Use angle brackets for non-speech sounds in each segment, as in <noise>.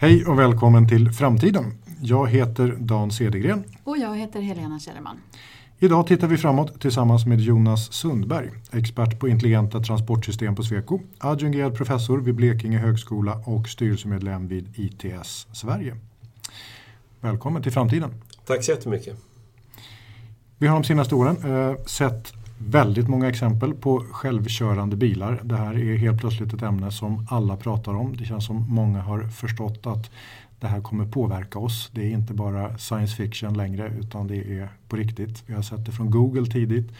Hej och välkommen till Framtiden. Jag heter Dan Cedergren. Och jag heter Helena Källerman. Idag tittar vi framåt tillsammans med Jonas Sundberg, expert på intelligenta transportsystem på Sweco, adjungerad professor vid Blekinge högskola och styrelsemedlem vid ITS Sverige. Välkommen till Framtiden. Tack så jättemycket. Vi har de senaste åren eh, sett väldigt många exempel på självkörande bilar. Det här är helt plötsligt ett ämne som alla pratar om. Det känns som många har förstått att det här kommer påverka oss. Det är inte bara science fiction längre utan det är på riktigt. Vi har sett det från Google tidigt.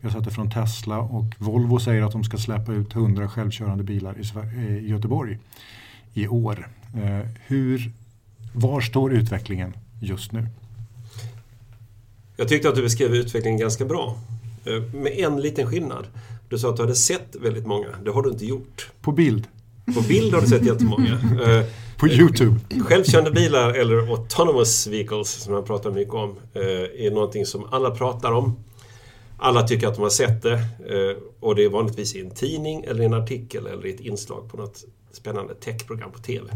Vi har sett det från Tesla och Volvo säger att de ska släppa ut 100 självkörande bilar eh, i Göteborg i år. Eh, hur, var står utvecklingen just nu? Jag tyckte att du beskrev utvecklingen ganska bra. Eh, med en liten skillnad. Du sa att du hade sett väldigt många. Det har du inte gjort. På bild? På bild har du sett jättemånga. <laughs> Eh, På Youtube? Självkörande bilar eller autonomous vehicles som man pratar mycket om eh, är någonting som alla pratar om. Alla tycker att de har sett det och det är vanligtvis i en tidning eller i en artikel eller i ett inslag på något spännande techprogram på TV.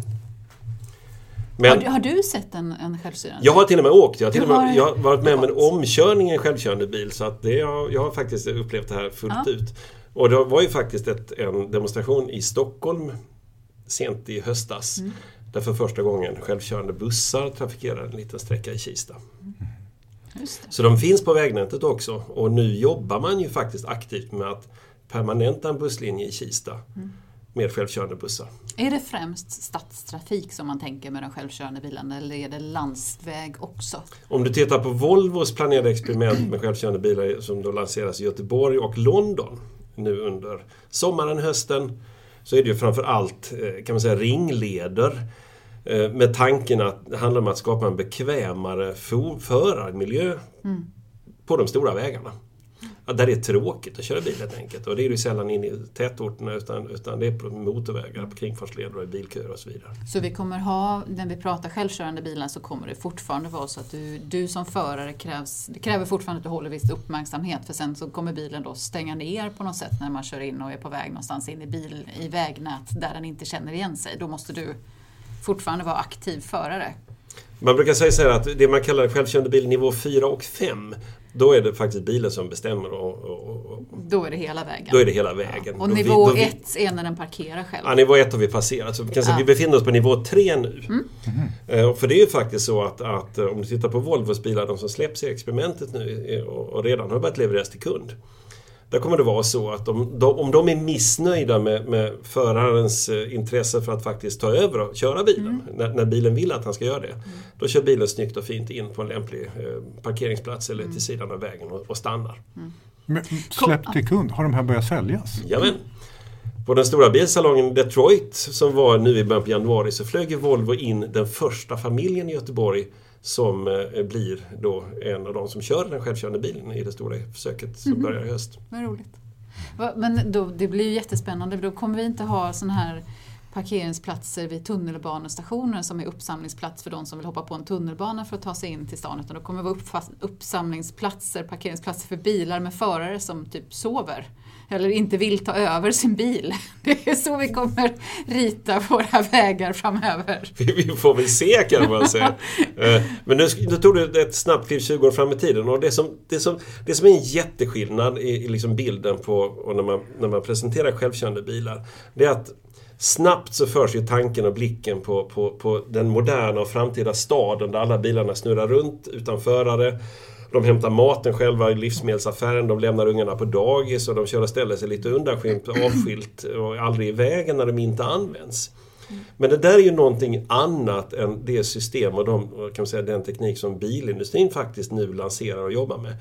Men, har, du, har, du sett en, en självstyrande? Jag har till och med åkt. Jag har, till och med, jag har varit med om en omkörning i en självkörande bil. Så att det, jag, jag har faktiskt upplevt det här fullt ja. ut. Och det var ju faktiskt ett, en demonstration i Stockholm sent i höstas. Mm. Där för första gången självkörande bussar trafikerar en liten sträcka i Kista. Mm. Så de finns på vägnätet också. Och nu jobbar man ju faktiskt aktivt med att permanenta en busslinje i Kista. Mm med självkörande bussar. Är det främst stadstrafik som man tänker med de självkörande bilarna eller är det landsväg också? Om du tittar på Volvos planerade experiment med självkörande bilar som då lanseras i Göteborg och London nu under sommaren, hösten så är det ju framför allt eh, kan man säga ringleder eh, med tanken att det handlar om att skapa en bekvämare förarmiljö mm. på de stora vägarna ja, där det är tråkigt att köra bil helt enkelt. Och det är det sällan inne i tätorterna utan, utan det är på motorvägar, på kringfartsleder och i bilköer och så vidare. Så vi kommer ha, när vi pratar självkörande bilar så kommer det fortfarande vara så att du, du som förare krävs, det kräver fortfarande att du håller viss uppmärksamhet för sen så kommer bilen då stänga ner på något sätt när man kör in och är på väg någonstans in i, bil, i vägnät där den inte känner igen sig. Då måste du fortfarande vara aktiv förare. Man brukar säga så här att det man kallar självkörande bil nivå 4 och 5 då är det faktiskt bilen som bestämmer. Och, och, och, då är det hela vägen? Då är det hela vägen. Ja. Och nivå 1 är när den parkerar själv? Ja, nivå 1 har vi passerat. Så vi, kan säga, ja. vi befinner oss på nivå 3 nu. Mm. Mm. För det är ju faktiskt så att, att, om du tittar på Volvos bilar, de som släpps i experimentet nu och redan har börjat levereras till kund. Där kommer det vara så att om de, om de är missnöjda med, med förarens eh, intresse för att faktiskt ta över och köra bilen, mm. när, när, bilen vill att han ska göra det, mm. då kör bilen snyggt och fint in på en lämplig eh, parkeringsplats eller mm. till sidan av vägen och, och stannar. Mm. Men släpp till kund, har de här börjat säljas? Jajamän. På den stora bilsalongen Detroit som var nu i början på januari så flög Volvo in den första familjen i Göteborg som eh, blir då en av de som kör den självkörande bilen i det stora försöket som mm. börjar i höst. Vad roligt. Men då, det blir ju jättespännande, då kommer vi inte ha sån här parkeringsplatser vid tunnelbanestationer som är uppsamlingsplats för de som vill hoppa på en tunnelbana för att ta sig in till stan. Utan då kommer det vara uppsamlingsplatser, parkeringsplatser för bilar med förare som typ sover eller inte vill ta över sin bil. <laughs> Det är så vi kommer rita våra vägar framöver. Vi får väl se kan man säga. <laughs> Eh, men nu, nu tog du ett snabbt kliv 20 år fram i tiden och det som, det som, det som är en jätteskillnad i, i liksom bilden på, och när, man, när man presenterar självkörande bilar, det är att Snabbt så förs ju tanken och blicken på, på, på den moderna och framtida staden där alla bilarna snurrar runt utan förare. De hämtar maten själva i livsmedelsaffären, de lämnar ungarna på dagis och de kör och ställer sig lite undanskymt avskilt och aldrig i vägen när de inte används. Men det där är ju någonting annat än det system och de, kan säga, den teknik som bilindustrin faktiskt nu lanserar och jobbar med.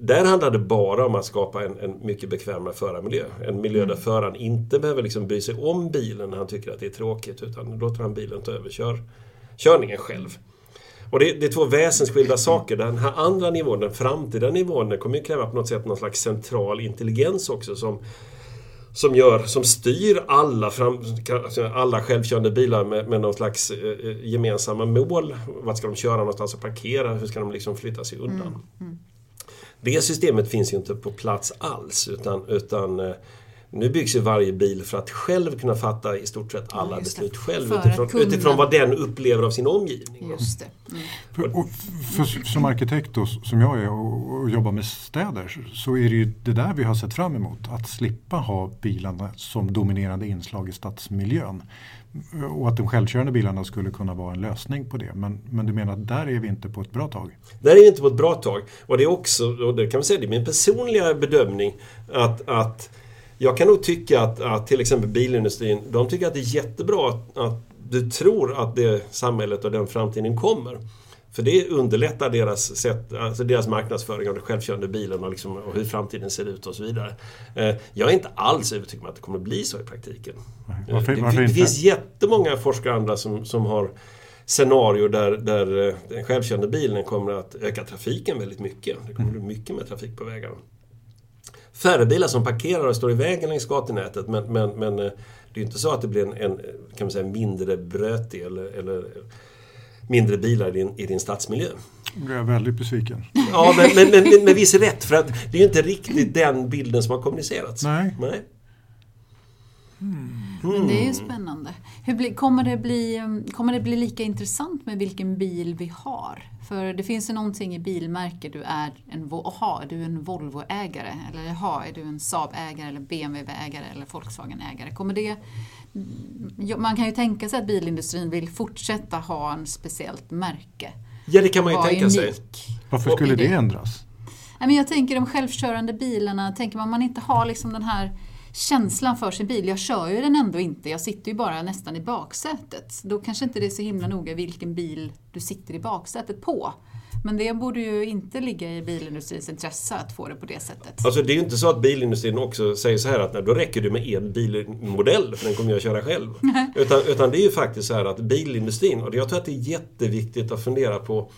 Där handlar det bara om att skapa en, en mycket bekvämare förarmiljö. En miljö där mm. föraren inte behöver liksom bry sig om bilen när han tycker att det är tråkigt utan låter han bilen ta över kör, körningen själv. Och det, det, är två väsensskilda saker. Den här andra nivån, den framtida nivån, den kommer ju kräva på något sätt någon slags central intelligens också som som, gör, som styr alla, fram, alla självkörande bilar med, med någon slags eh, eh, gemensamma mål. Vart ska de köra någonstans och parkera? Hur ska de liksom flytta sig undan? Mm. Mm. Det systemet finns ju inte på plats alls utan, utan eh, nu byggs ju varje bil för att själv kunna fatta i stort sett alla Ja, beslut själv utifrån, kunna- utifrån vad den upplever av sin omgivning. Just det. Mm. För, och för, som arkitekt då, som jag är och, och jobbar med städer så är det ju det där vi har sett fram emot. Att slippa ha bilarna som dominerande inslag i stadsmiljön. Och att de självkörande bilarna skulle kunna vara en lösning på det. Men, men du menar att där är vi inte på ett bra tag? Där är vi inte på ett bra tag. Och det är också, och det kan man säga, det är min personliga bedömning att, att jag kan nog tycka att, att till exempel bilindustrin, de tycker att det är jättebra att, att du tror att det samhället och den framtiden kommer. För det underlättar deras, sätt, alltså deras marknadsföring av den självkörande bilen och, liksom, och hur framtiden ser ut och så vidare. Eh, Jag är inte alls övertygad om att det kommer bli så i praktiken. Varför, det, varför det finns jättemånga forskare och andra som, som har scenarier där, där eh, den självkörande bilen kommer att öka trafiken väldigt mycket. Det kommer bli mycket mer trafik på vägarna. Färre bilar som parkerar och står i vägen längs gatunätet men, men, men eh, det är inte så att det blir en, en kan man säga, mindre brötig eller, eller mindre bilar i din, i din stadsmiljö. Nu är jag väldigt besviken. Ja, men, men, men, men med viss rätt för att det är ju inte riktigt den bilden som har kommunicerats. Nej. Nej. Men det är ju spännande. Hur bli, kommer, det bli, um, kommer det bli lika intressant med vilken bil vi har? För det finns ju någonting i bilmärke. Du är en, aha, är du en Volvo-ägare? Eller jaha, är du en Saab-ägare eller BMW-ägare eller Volkswagen-ägare? Kommer det... Man kan ju tänka sig att bilindustrin vill fortsätta ha en speciellt märke. Ja, det kan man ju tänka sig. unik. Varför Och- skulle det ändras? Jag tänker de självkörande bilarna, tänker man man inte har liksom den här känslan för sin bil. Jag kör ju den ändå inte, jag sitter ju bara nästan i baksätet. Då kanske inte det är så himla noga vilken bil du sitter i baksätet på. Men det borde ju inte ligga i bilindustrins intresse att få det på det sättet. Alltså det är ju inte så att bilindustrin också säger så här att nej, då räcker det med en bilmodell för den kommer jag köra själv. utan, utan det är ju faktiskt så här att bilindustrin, och jag tror att det är jätteviktigt att fundera på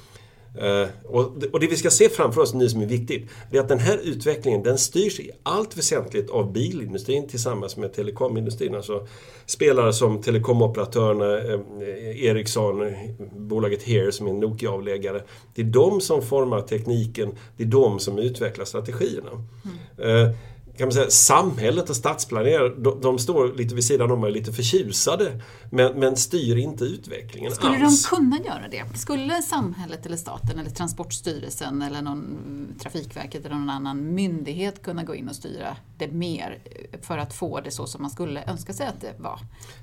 och, det- och det vi ska se framför oss nu som är viktigt, det är att den här utvecklingen den styrs i allt väsentligt av bilindustrin tillsammans med telekomindustrin. Alltså spelare som telekomoperatörerna, eh, Ericsson, eh, bolaget Here som är en Nokia-avläggare. Det är de som formar tekniken, det är de som utvecklar strategierna. Eh, kan man säga, samhället och stadsplanerare, de, de står lite vid sidan om och är lite förtjusade men, men styr inte utvecklingen Skulle alls. de kunna göra det? Skulle samhället eller staten eller Transportstyrelsen eller någon Trafikverket eller någon annan myndighet kunna gå in och styra det mer för att få det så som man skulle önska sig att det var?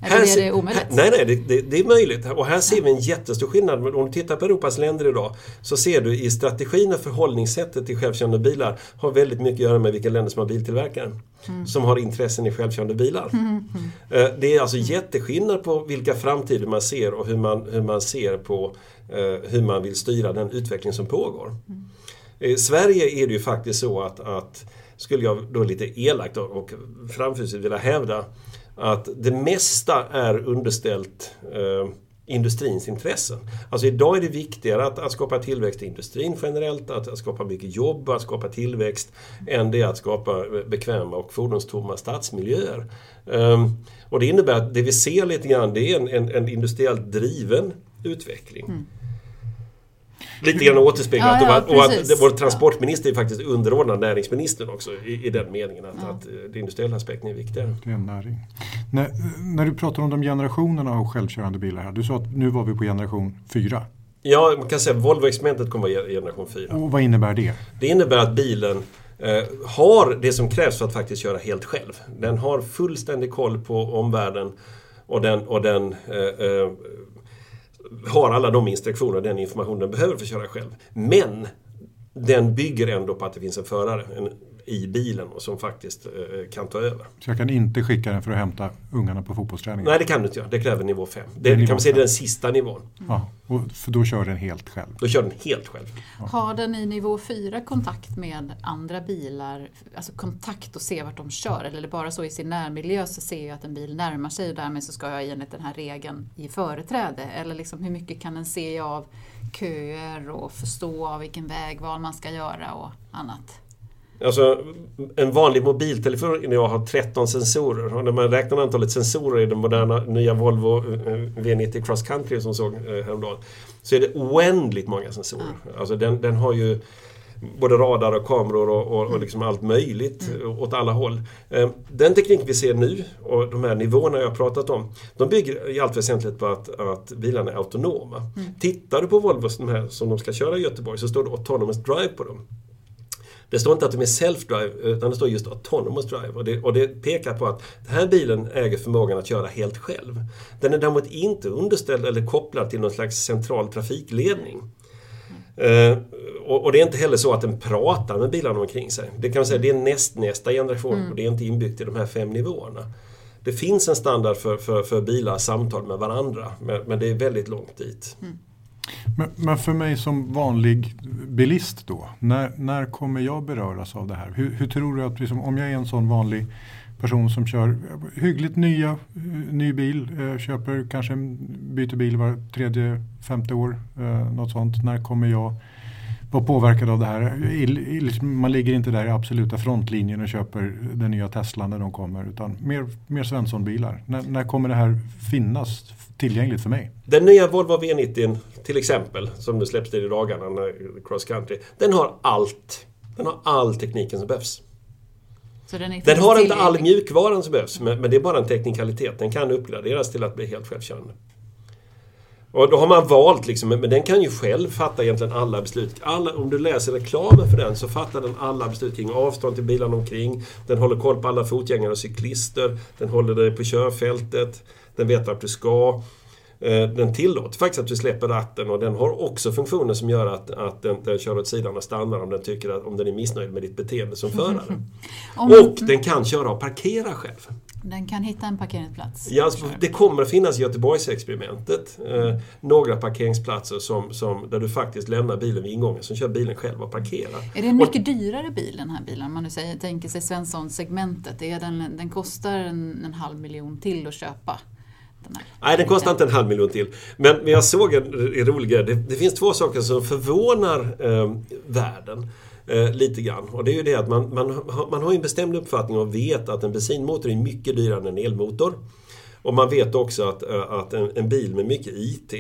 Eller är ser- det omöjligt? här- nej, nej, det, det, det är möjligt. Och här ser vi en jättestor skillnad. Om du tittar på Europas länder idag så ser du i strategin och förhållningssättet till självkörande bilar har väldigt mycket att göra med vilka länder som har biltillverkare. Som har intressen i självkörande bilar. Eh, Det är alltså jätteskillnad på vilka framtider man ser och hur man, hur man ser på eh, hur man vill styra den utveckling som pågår. Eh, I Sverige är det ju faktiskt så att, att skulle jag då lite elakt och- och framfusigt vilja hävda att det mesta är underställt eh, industrins intressen. Alltså idag är det viktigare att, att skapa tillväxt i industrin generellt, att, att skapa mycket jobb, att skapa tillväxt, än det att skapa bekväma och fordonstomma stadsmiljöer. Um, och det innebär att det vi ser lite grann, det är en, en, en industriellt driven utveckling. Mm. Lite grann återspeglat Ja, ja, och, att, och att vår transportminister är faktiskt underordnad näringsministern också i, i den meningen att, att eh, den industriella aspekten är viktigare. Det är en näring. När, när du pratar om de generationerna av självkörande bilar här. Du sa att nu var vi på generation 4. Ja, man kan säga att Volvo-experimentet kommer att vara generation 4. Och vad innebär det? Det innebär att bilen eh, har det som krävs för att faktiskt köra helt själv. Den har fullständig koll på omvärlden och den, och den eh, eh, har alla de instruktioner och den information den behöver för att köra själv. Men den bygger ändå på att det finns en förare en, i bilen och som faktiskt eh, kan ta över. Så jag kan inte skicka den för att hämta ungarna på fotbollsträningen? Nej, det kan du inte göra. Det kräver nivå 5. är Det nivå kan man säga fem. den sista nivån. Ja, och för då kör den helt själv. Då kör den helt själv. Har den i nivå 4 kontakt med andra bilar, alltså kontakt och se vart de kör? Eller är det bara så i sin närmiljö så ser jag att en bil närmar sig och därmed så ska jag enligt den här regeln ge företräde? Eller liksom hur mycket kan den se av köer och förstå av vilken vägval man ska göra och annat? Alltså, en vanlig mobiltelefon idag har 13 sensorer. Och när man räknar antalet sensorer i den moderna nya Volvo eh, V90 Cross Country som såg eh, häromdagen så är det oändligt många sensorer. Alltså den, den har ju både radar och kameror och, och, och Mm. liksom allt möjligt åt alla håll. Eh, Den teknik vi ser nu och de här nivåerna jag har pratat om, de bygger i allt väsentligt på att, att bilarna är autonoma. Mm. Tittar du på här som de ska köra i Göteborg så står det Autonomous Drive på dem. Det står inte att de är self-drive utan det står just autonomous drive. Och det, och det pekar på att den här bilen äger förmågan att köra helt själv. Den är däremot inte underställd eller kopplad till någon slags central trafikledning. Eh, och, och det är inte heller så att den pratar med bilarna omkring sig. Det kan man säga, det är näst, nästa generation och det är inte inbyggt i de här fem nivåerna. Det finns en standard för, för, för bilar samtal med varandra men, men det är väldigt långt dit. Men, men för mig som vanlig bilist då, när, när kommer jag beröras av det här? Hur, hur tror du att, liksom, om jag är en sån vanlig person som kör hyggligt nya, eh, ny bil, eh, köper kanske en, byter bil var tredje, femte år, eh, något sånt. När kommer jag vara påverkad av det här? Liksom, man ligger inte där i absoluta frontlinjen och köper den nya Tesla när de kommer utan mer, mer Svensson-bilar. När, när kommer det här finnas tillgängligt för mig? Den nya Volvo V90 till exempel, som nu släpps i dagarna, cross country, den har allt. Den har all tekniken som behövs. Så den, är Den har inte all mjukvaran som behövs, men, men det är bara en teknikalitet. Den kan uppgraderas till att bli helt självkörande. Och då har man valt, liksom, men den kan ju själv fatta egentligen alla beslut. Alla, om du läser reklamen för den så fattar den alla beslut kring avstånd till bilarna omkring. Den håller koll på alla fotgängare och cyklister. Den håller dig på körfältet. Den vet vart du ska. Eh, Den tillåter faktiskt att du släpper ratten och den har också funktioner som gör att, att den, den kör åt sidan och stannar om den tycker att om den är missnöjd med ditt beteende som förare. <laughs> Och den kan köra och parkera själv. Den kan hitta en parkeringsplats. Ja, alltså, det kommer att finnas i Göteborgsexperimentet eh, några parkeringsplatser som, som, där du faktiskt lämnar bilen vid ingången, som kör bilen själv och parkerar. Är det en mycket dyrare bil den här bilen? Om man nu säger, tänker sig Svensson-segmentet. Den, den kostar en, en halv miljon till att köpa. Den här. Nej, den kostar inte en halv miljon till. Men, men jag såg en r- rolig grej. Det, det finns två saker som förvånar eh, världen. Eh, lite grann. Och det är ju det att man, man, man har en bestämd uppfattning och vet att en bensinmotor är mycket dyrare än en elmotor. Och man vet också att, eh, att en, en bil med mycket IT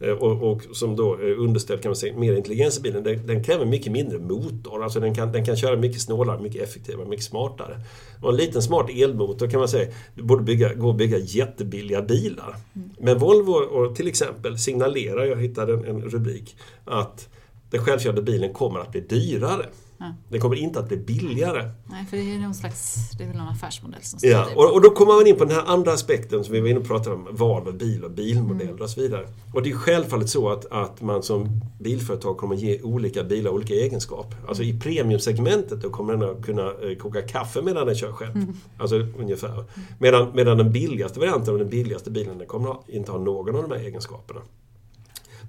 eh, och, och som då är underställd kan man säga, mer intelligens i bilen, den, den kräver mycket mindre motor. Alltså den kan, den kan köra mycket snålare, mycket effektivare, mycket smartare. Och en liten smart elmotor kan man säga, du borde bygga, gå och bygga jättebilliga bilar. Men Volvo och till exempel signalerar, jag hittade en, en rubrik, att den självkörande bilen kommer att bli dyrare. Ja. Den kommer inte att bli billigare. Nej, för det är någon slags, det är någon affärsmodell som Ja, det. och, och då kommer man in på den här andra aspekten som vi var inne och pratade om, val av bil och bilmodeller och så vidare. Och det är självfallet så att, att man som bilföretag kommer ge olika bilar olika egenskaper. Alltså i premiumsegmentet då kommer den att kunna eh, koka kaffe medan den kör själv. Alltså ungefär. Medan, medan den billigaste varianten av den billigaste bilen den kommer att inte ha någon av de här egenskaperna.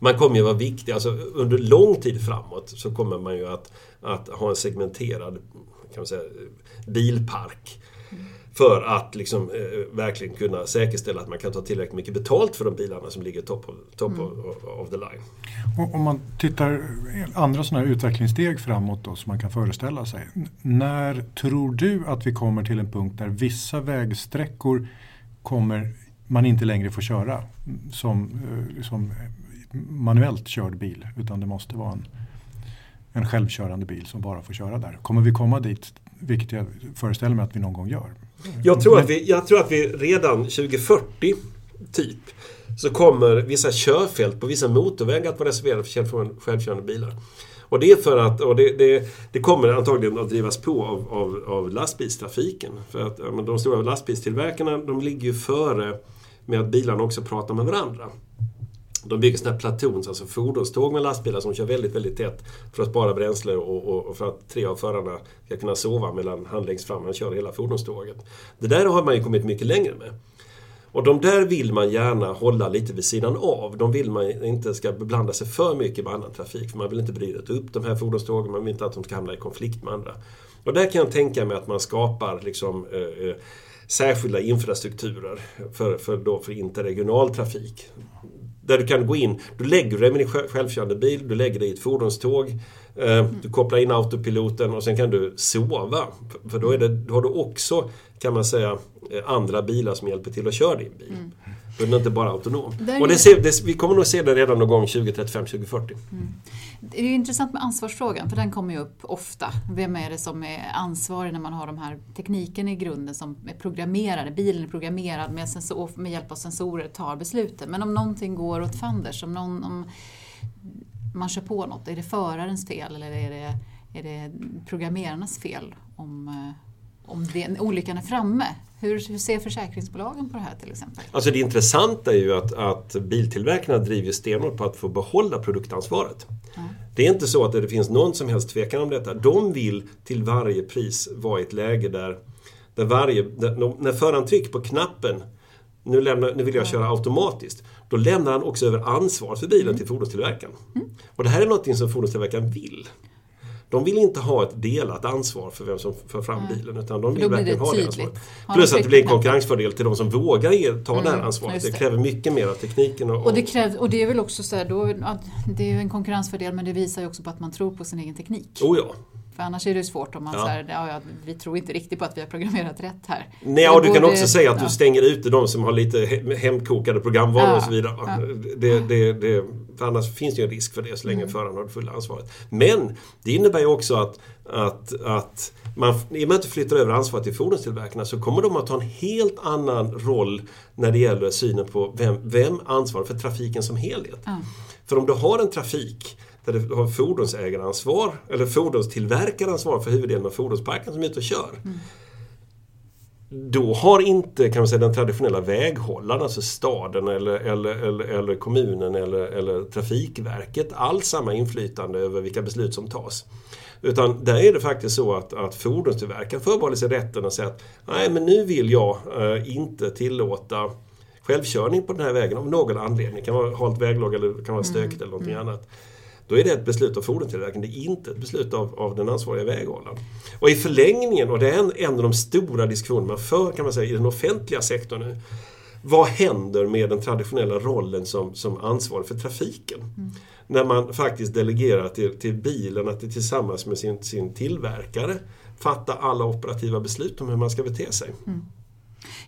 Man kommer ju vara viktig, alltså under lång tid framåt så kommer man ju att, att ha en segmenterad kan man säga, bilpark. För att liksom, eh, verkligen kunna säkerställa att man kan ta tillräckligt mycket betalt för de bilarna som ligger top of, top of, of the line. Och om man tittar andra sådana här utvecklingssteg framåt då som man kan föreställa sig. När tror du att vi kommer till en punkt där vissa vägsträckor kommer man inte längre få köra som, eh, som manuellt körd bil utan det måste vara en, en självkörande bil som bara får köra där. Kommer vi komma dit, vilket jag föreställer mig att vi någon gång gör? Jag tror, att vi, jag tror att vi redan 2040, typ, så kommer vissa körfält på vissa motorvägar att vara reserverade för själv- självkörande bilar. Och det är för att, och det, det, det kommer antagligen att drivas på av, av, av lastbilstrafiken. För att ja, de stora lastbilstillverkarna, de ligger ju före med att bilarna också pratar med varandra. De bygger sådana här platons, alltså fordonståg med lastbilar som kör väldigt, väldigt tätt för att spara bränsle och, och, och för att tre av förarna ska kunna sova medan han längst fram han kör hela fordonståget. Det där har man ju kommit mycket längre med. Och de där vill man gärna hålla lite vid sidan av. De vill man inte ska beblanda sig för mycket med annan trafik. För man vill inte bryta upp de här fordonstågen, man vill inte att de ska hamna i konflikt med andra. Och där kan jag tänka mig att man skapar liksom, eh, eh särskilda infrastrukturer för, för, då, för interregional trafik. Där du kan gå in, du lägger dig med din självkörande bil, du lägger dig i ett fordonståg. Eh, du kopplar in autopiloten och sen kan du sova. För- då, är det, då har du också, kan man säga, eh, andra bilar som hjälper till att köra din bil. Mm. Då är den inte bara autonom. Där Och det ser, det, vi kommer nog se det redan någon gång 2035, 2040. Det är intressant med ansvarsfrågan, för den kommer ju upp ofta. Vem är det som är ansvarig när man har de här tekniken i grunden som är programmerade? Bilen är programmerad med, sensor, med hjälp av sensorer tar besluten. Men om någonting går åt fanders, om, någon, om man kör på något, är det förarens fel eller är det, är det programmerarnas fel om, eh, om det, olyckan är framme? Hur, hur ser försäkringsbolagen på det här till exempel? Alltså det intressanta är ju att, att biltillverkarna driver stenhårt på att få behålla produktansvaret. Det är inte så att det finns någon som helst tvekan om detta. De vill till varje pris vara i ett läge där, där varje, där, de- när föraren trycker på knappen nu, lämnar, nu vill jag köra automatiskt. Då lämnar han också över ansvaret för bilen till fordonstillverkaren. Och det här är något som fordonstillverkaren vill. De vill inte ha ett delat ansvar för vem som för fram bilen utan de vill verkligen ha det ansvaret. Plus att det blir en konkurrensfördel till de som vågar ta det här ansvaret. just Det det. kräver mycket mer av tekniken och, Och det, krävs, och det är väl också så här, då, att det är en konkurrensfördel men det visar ju också på att man tror på sin egen teknik. Oh ja. För annars är det svårt om man Ja. säger ja, ja, vi tror inte riktigt på att vi har programmerat rätt här. Nej, och du kan också säga att ja. du stänger ute de som har lite he- hemkokade programvaror och så vidare. Det, det, det, för annars finns det ju en risk för det så länge Mm. föraren har det fulla ansvaret. Men det innebär ju också att, att, att man, i och med att du flyttar över ansvaret till fordonstillverkarna så kommer de att ha en helt annan roll när det gäller synen på vem, vem ansvarar för trafiken som helhet. Ja. För om du har en trafik där du har fordonsägaransvar eller fordonstillverkaransvar för huvuddelen av fordonsparken som är ute och kör. Då har inte kan man säga, den traditionella väghållaren, alltså staden eller, eller, eller, eller kommunen eller, eller Trafikverket alls samma inflytande över vilka beslut som tas. Utan där är det faktiskt så att, att fordonstillverkaren förbehåller sig rätten att säga att nej men nu vill jag eh, inte tillåta självkörning på den här vägen av någon anledning. Det kan vara halt väglag eller det kan vara stökigt eller någonting annat. Då är det ett beslut av fordonstillverkaren, det är inte ett beslut av, av den ansvariga väghållaren. Och i förlängningen, och det är en, en av de stora diskussionerna man för kan man säga, i den offentliga sektorn nu. Vad händer med den traditionella rollen som, som ansvarig för trafiken? När man faktiskt delegerar till, till bilen att det tillsammans med sin, sin tillverkare fatta alla operativa beslut om hur man ska bete sig.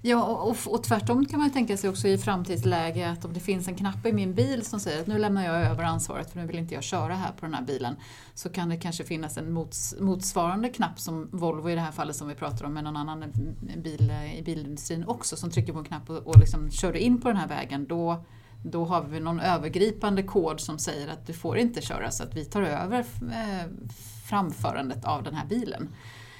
Ja, och, och, och tvärtom kan man tänka sig också i framtidsläge att om det finns en knapp i min bil som säger att nu lämnar jag över ansvaret för nu vill inte jag köra här på den här bilen. Så kan det kanske finnas en mots, motsvarande knapp som Volvo i det här fallet som vi pratar om med någon annan bil i bilindustrin också som trycker på en knapp och, och liksom kör du in på den här vägen då då har vi någon övergripande kod som säger att du får inte köra så att vi tar över eh, framförandet av den här bilen.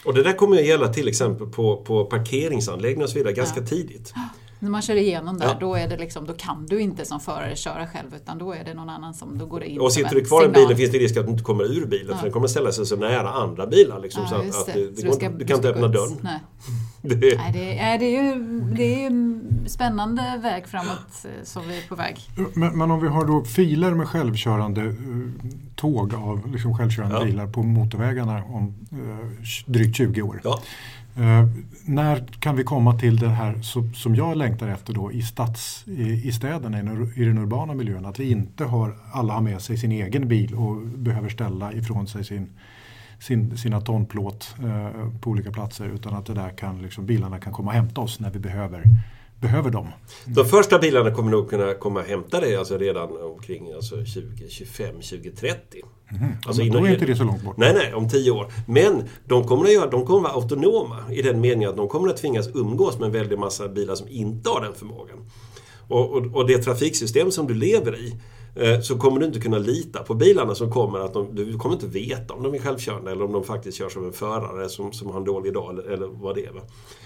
Och det där kommer att gälla till exempel på, på parkeringsanläggningar och så vidare ganska tidigt. När man kör igenom där, Ja. då, är det liksom, då kan du inte som förare köra själv utan då är det någon annan som då går det in Och sitter du kvar i bilen finns det risk att du inte kommer ur bilen för den kommer ställa sig så nära andra bilar. Liksom, Ja, så att, att det. du, Så du, ska- kan, du kan inte öppna ut. dörren. Nej. <laughs> Det, Nej, det, är, det, är ju, det är ju en spännande väg framåt eh, som vi är på väg. Men, men om vi har då filer med självkörande eh, tåg av liksom självkörande Ja. bilar på motorvägarna om eh, drygt 20 år. ja. Eh, när kan vi komma till det här så, som jag längtar efter då i, stads, i, i städerna, i, i den urbana miljön? Att vi inte har, alla har med sig sin egen bil och behöver ställa ifrån sig sin, sin, sina ton plåt eh, på olika platser utan att det där kan, liksom, bilarna kan komma och hämta oss när vi behöver, behöver dem. De första bilarna kommer nog kunna komma och hämta dig alltså redan omkring alltså 2025, 2030. Alltså Men innan- då är inte det så långt bort. Nej, nej, om tio år. Men de kommer att, göra, de kommer att vara autonoma i den meningen att de kommer att tvingas umgås med en väldig massa bilar som inte har den förmågan. Och, och, och det trafiksystem som du lever i Eh, så kommer du inte kunna lita på bilarna som kommer. att de, Du kommer inte veta om de är självkörande eller om de faktiskt körs av en förare som, som har en dålig dag eller, eller vad det är. Va?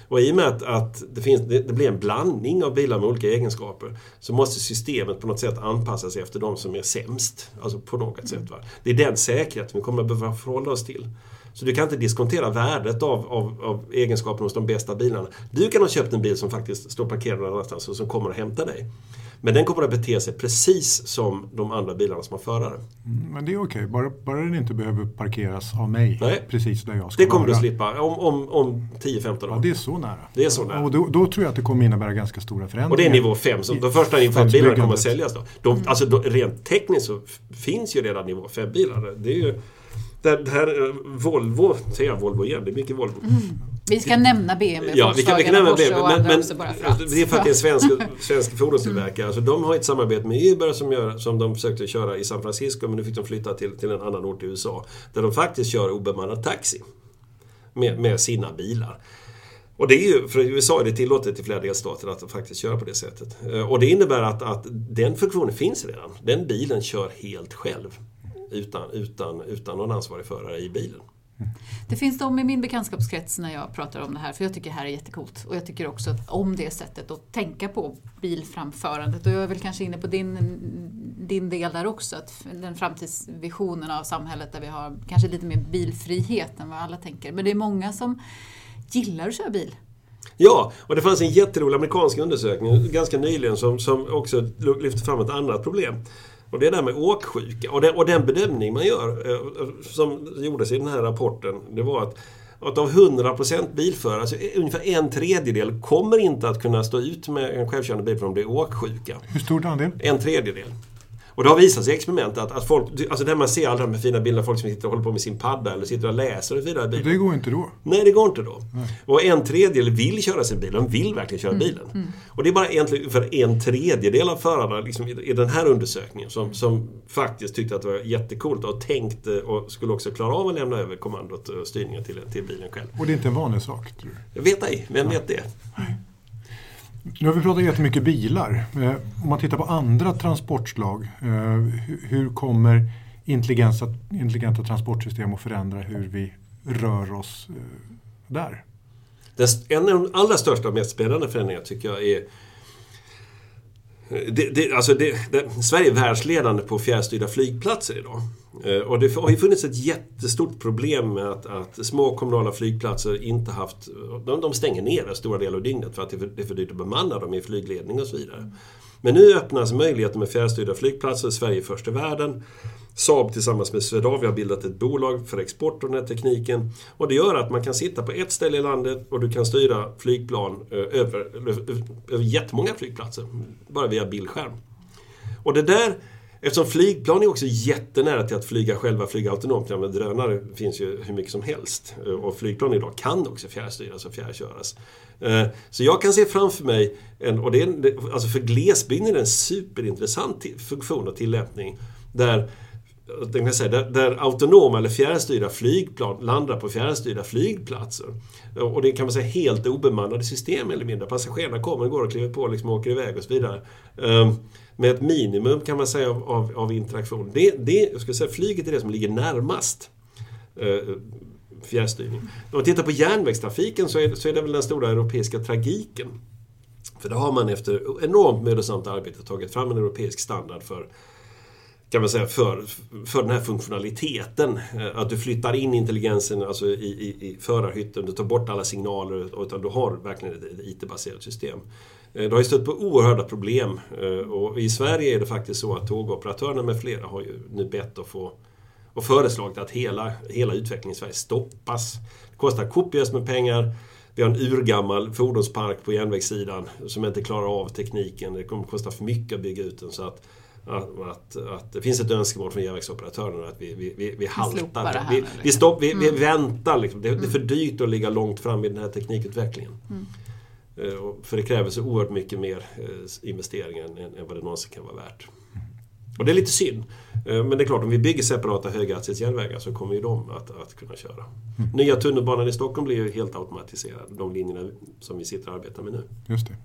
Och i och med att, att det, finns, det, det blir en blandning av bilar med olika egenskaper så måste systemet på något sätt anpassa sig efter de som är sämst. Alltså på något sätt. Va? Det är den säkerheten vi kommer att behöva förhålla oss till. Så du kan inte diskontera värdet av, av, av egenskapen hos de bästa bilarna. Du kan ha köpt en bil som faktiskt står parkerad någon annanstans och som kommer att hämta dig. Men den kommer att bete sig precis som de andra bilarna som har förare. Mm, Men det är okej, bara, bara den inte behöver parkeras av mig Nej. precis där jag ska Det kommer du vara. slippa om, om, om 10-15 år. Ja, det är så nära. Det är så nära. Och då, då tror jag att det kommer innebära ganska stora förändringar. Och det är nivå 5. Så de första nivå 5-bilarna kommer att säljas då. De, alltså, då, rent tekniskt så finns ju redan nivå 5-bilar. Det är ju där, där Volvo, säger jag Volvo igen, det är mycket Volvo. Mm. Vi ska nämna BMW, ja, vi kan, vi kan nämna BMW, men, men bara för att. det är för att det är en svensk, <laughs> svensk fordonstillverkare. Alltså, de har ett samarbete med Uber som, gör, som de försökte köra i San Francisco men nu fick de flytta till, till en annan ort i USA. Där de faktiskt kör obemannad taxi. Med, med sina bilar. Och det är ju, för i USA är det tillåtet i flera delstater att faktiskt köra på det sättet. Eh, och det innebär att, att den funktionen finns redan. Den bilen kör helt själv. Utan, utan, utan någon ansvarig förare i bilen. Det finns de i min bekantskapskrets när jag pratar om det här, för jag tycker det här är jättekult. Och jag tycker också om det sättet att tänka på bilframförandet. Och jag är väl kanske inne på din, din del där också, att den framtidsvisionen av samhället där vi har kanske lite mer bilfrihet än vad alla tänker. Men det är många som gillar att köra bil. Ja, och det fanns en jätterolig amerikansk undersökning ganska nyligen som, som också lyfte fram ett annat problem. Och det är det här med åksjuka. Och den, och den bedömning man gör, eh, som gjordes i den här rapporten, det var att att av 100% bilförare, alltså ungefär en tredjedel kommer inte att kunna stå ut med en självkörande bil för de blir åksjuka. Hur stor andel? En tredjedel. Och det har visat sig i experiment att, att folk, alltså där man ser alla de här fina bilderna, folk som sitter och håller på med sin padda eller sitter och läser och vidare Det går inte då? Nej, det går inte då. Nej. Och en tredjedel vill köra sin bil, de vill verkligen köra mm. bilen. Mm. Och det är bara egentligen för en tredjedel av förarna liksom, i, den här undersökningen som, som faktiskt tyckte att det var jättecoolt och tänkte och skulle också klara av att lämna över kommandot och styrningen till, till bilen själv. Och det är inte en vanlig sak? Tror du? Jag vet ej, vem vet det? Nej. Nu har vi pratat jättemycket bilar. Eh, om man tittar på andra transportslag, eh, hur kommer intelligenta, intelligenta transportsystem att förändra hur vi rör oss eh, där? En av de allra största och mest spännande förändringarna tycker jag är det, det, alltså det, Sverige är världsledande på fjärrstyrda flygplatser idag. Eh, och det har ju funnits ett jättestort problem med att, att små kommunala flygplatser inte haft... De, de stänger ner stora delar av dygnet för att det är för, det är för dyrt att bemanna dem i flygledning och så vidare. Men nu öppnas möjligheten med fjärrstyrda flygplatser. Sverige är först i världen. Saab tillsammans med Swedavia har bildat ett bolag för export av den här tekniken. Och det gör att man kan sitta på ett ställe i landet och du kan styra flygplan eh, över, över, eh, över jättemånga flygplatser. Bara via bildskärm. Och det där Eftersom flygplan är också jättenära till att flyga själva, flyga autonomt. Ja, men drönare finns ju hur mycket som helst. Eh, och flygplan idag kan också fjärrstyras och fjärrköras. Så jag kan se framför mig, en, och det är, alltså för glesbygden är det en superintressant funktion och tillämpning. Där kan säga, där, där autonoma eller fjärrstyrda flygplan landar på fjärrstyrda flygplatser. Och det kan man säga helt obemannade system eller mindre. Passagerarna kommer och går och kliver på liksom, och åker iväg och så vidare. Ehm, med ett minimum kan man säga av, av, av interaktion. Det, det, jag skulle säga, flyget är det som ligger närmast eh, fjärrstyrning. Om man tittar på järnvägstrafiken så är, så är det väl den stora europeiska tragiken. För där har man efter enormt mödosamt arbete tagit fram en europeisk standard för kan man säga, för, för den här funktionaliteten. Eh, att du flyttar in intelligensen alltså i, i, i förarhytten, du tar bort alla signaler utan du har verkligen ett, IT-baserat system. Eh, det har ju stött på oerhörda problem eh, och i Sverige är det faktiskt så att tågoperatörerna med flera har ju nu bett att få och föreslagit att hela, hela utvecklingen i Sverige stoppas. Det kostar kopiöst med pengar. Vi har en urgammal fordonspark på järnvägssidan som inte klarar av tekniken. Det kommer att kosta för mycket att bygga ut den. Så att att, att, att, det finns ett önskemål från järnvägsoperatörerna att vi, vi, vi, vi haltar. Vi, vi, stopp, vi, mm. vi väntar. Liksom. Det, det, är för mm. dyrt att ligga långt fram i den här teknikutvecklingen. Mm. Eh, för det kräver så oerhört mycket mer eh, investeringar än, än vad det någonsin kan vara värt. Och det är lite synd. Eh, men det är klart, om vi bygger separata höghastighetsjärnvägar så kommer ju de att, att kunna köra. Mm. Nya tunnelbanan i Stockholm blir ju helt automatiserad. De linjerna som vi sitter och arbetar med nu. Just det.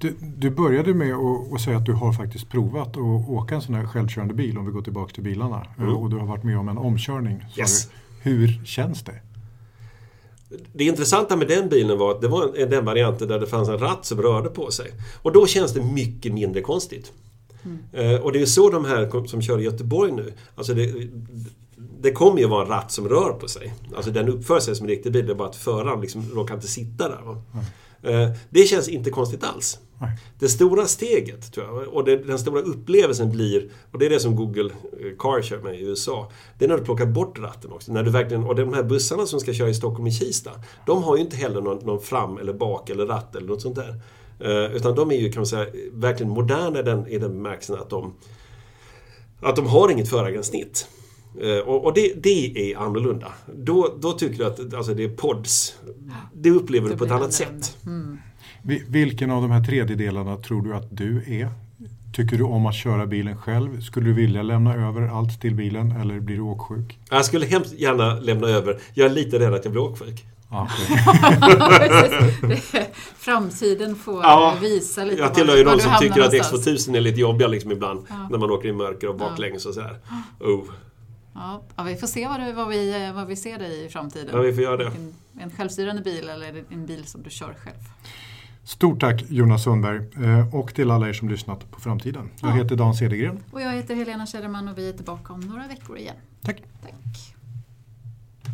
Du, du, började med att säga att du har faktiskt provat att åka en sån här självkörande bil om vi går tillbaka till bilarna. Mm. Och du har varit med om en omkörning. Yes. Hur känns det? Det intressanta med den bilen var att det var den varianten där det fanns en ratt som rörde på sig. Och då känns det mycket mindre konstigt. Mm. Eh, och det är så de här som kör i Göteborg nu, alltså det, det kommer ju vara en ratt som rör på sig. Alltså den uppför sig som en riktig bil, det är bara att föraren liksom råkar inte sitta där. Mm. Eh, det känns inte konstigt alls. Det stora steget, tror jag, och det, den stora upplevelsen blir, och det är det som Google eh, Car kör med i USA, det är när du plockar bort ratten också. När du verkligen, och de här bussarna som ska köra i Stockholm i Kista, de har ju inte heller någon, någon fram eller bak eller ratt eller något sånt där. Uh, utan de är ju, kan man säga, verkligen moderna i den, i den bemärkelsen att de, att de har inget förargränssnitt. Eh, och, och det, det är annorlunda. Då, då tycker du att alltså, det är pods. Det upplever du på ett annat sätt. Mm. Vi- Vilken av de här tredjedelarna tror du att du är? Tycker du om att köra bilen själv? Skulle du vilja lämna över allt till bilen eller blir du åksjuk? Jag skulle hemskt gärna lämna över. Jag är lite rädd att jag blir åksjuk. <laughs> Det- Framtiden får Ja, visa lite Jag tillhör ju de som tycker att någonstans. X2000 är lite jobbiga liksom ibland. Ja. När man åker i mörker och baklänges och sådär. Oh. Ja, ja, vi får se vad, du, vad, vi, vad vi ser dig i framtiden. Ja, vi får göra det. En, en självstyrande bil eller en bil som du kör själv. Stort tack Jonas Sundberg eh, och till alla er som lyssnat på Framtiden. Jag Ja. heter Dan Cedergren. Och jag heter Helena Kärreman och vi är tillbaka om några veckor igen. Tack! Tack!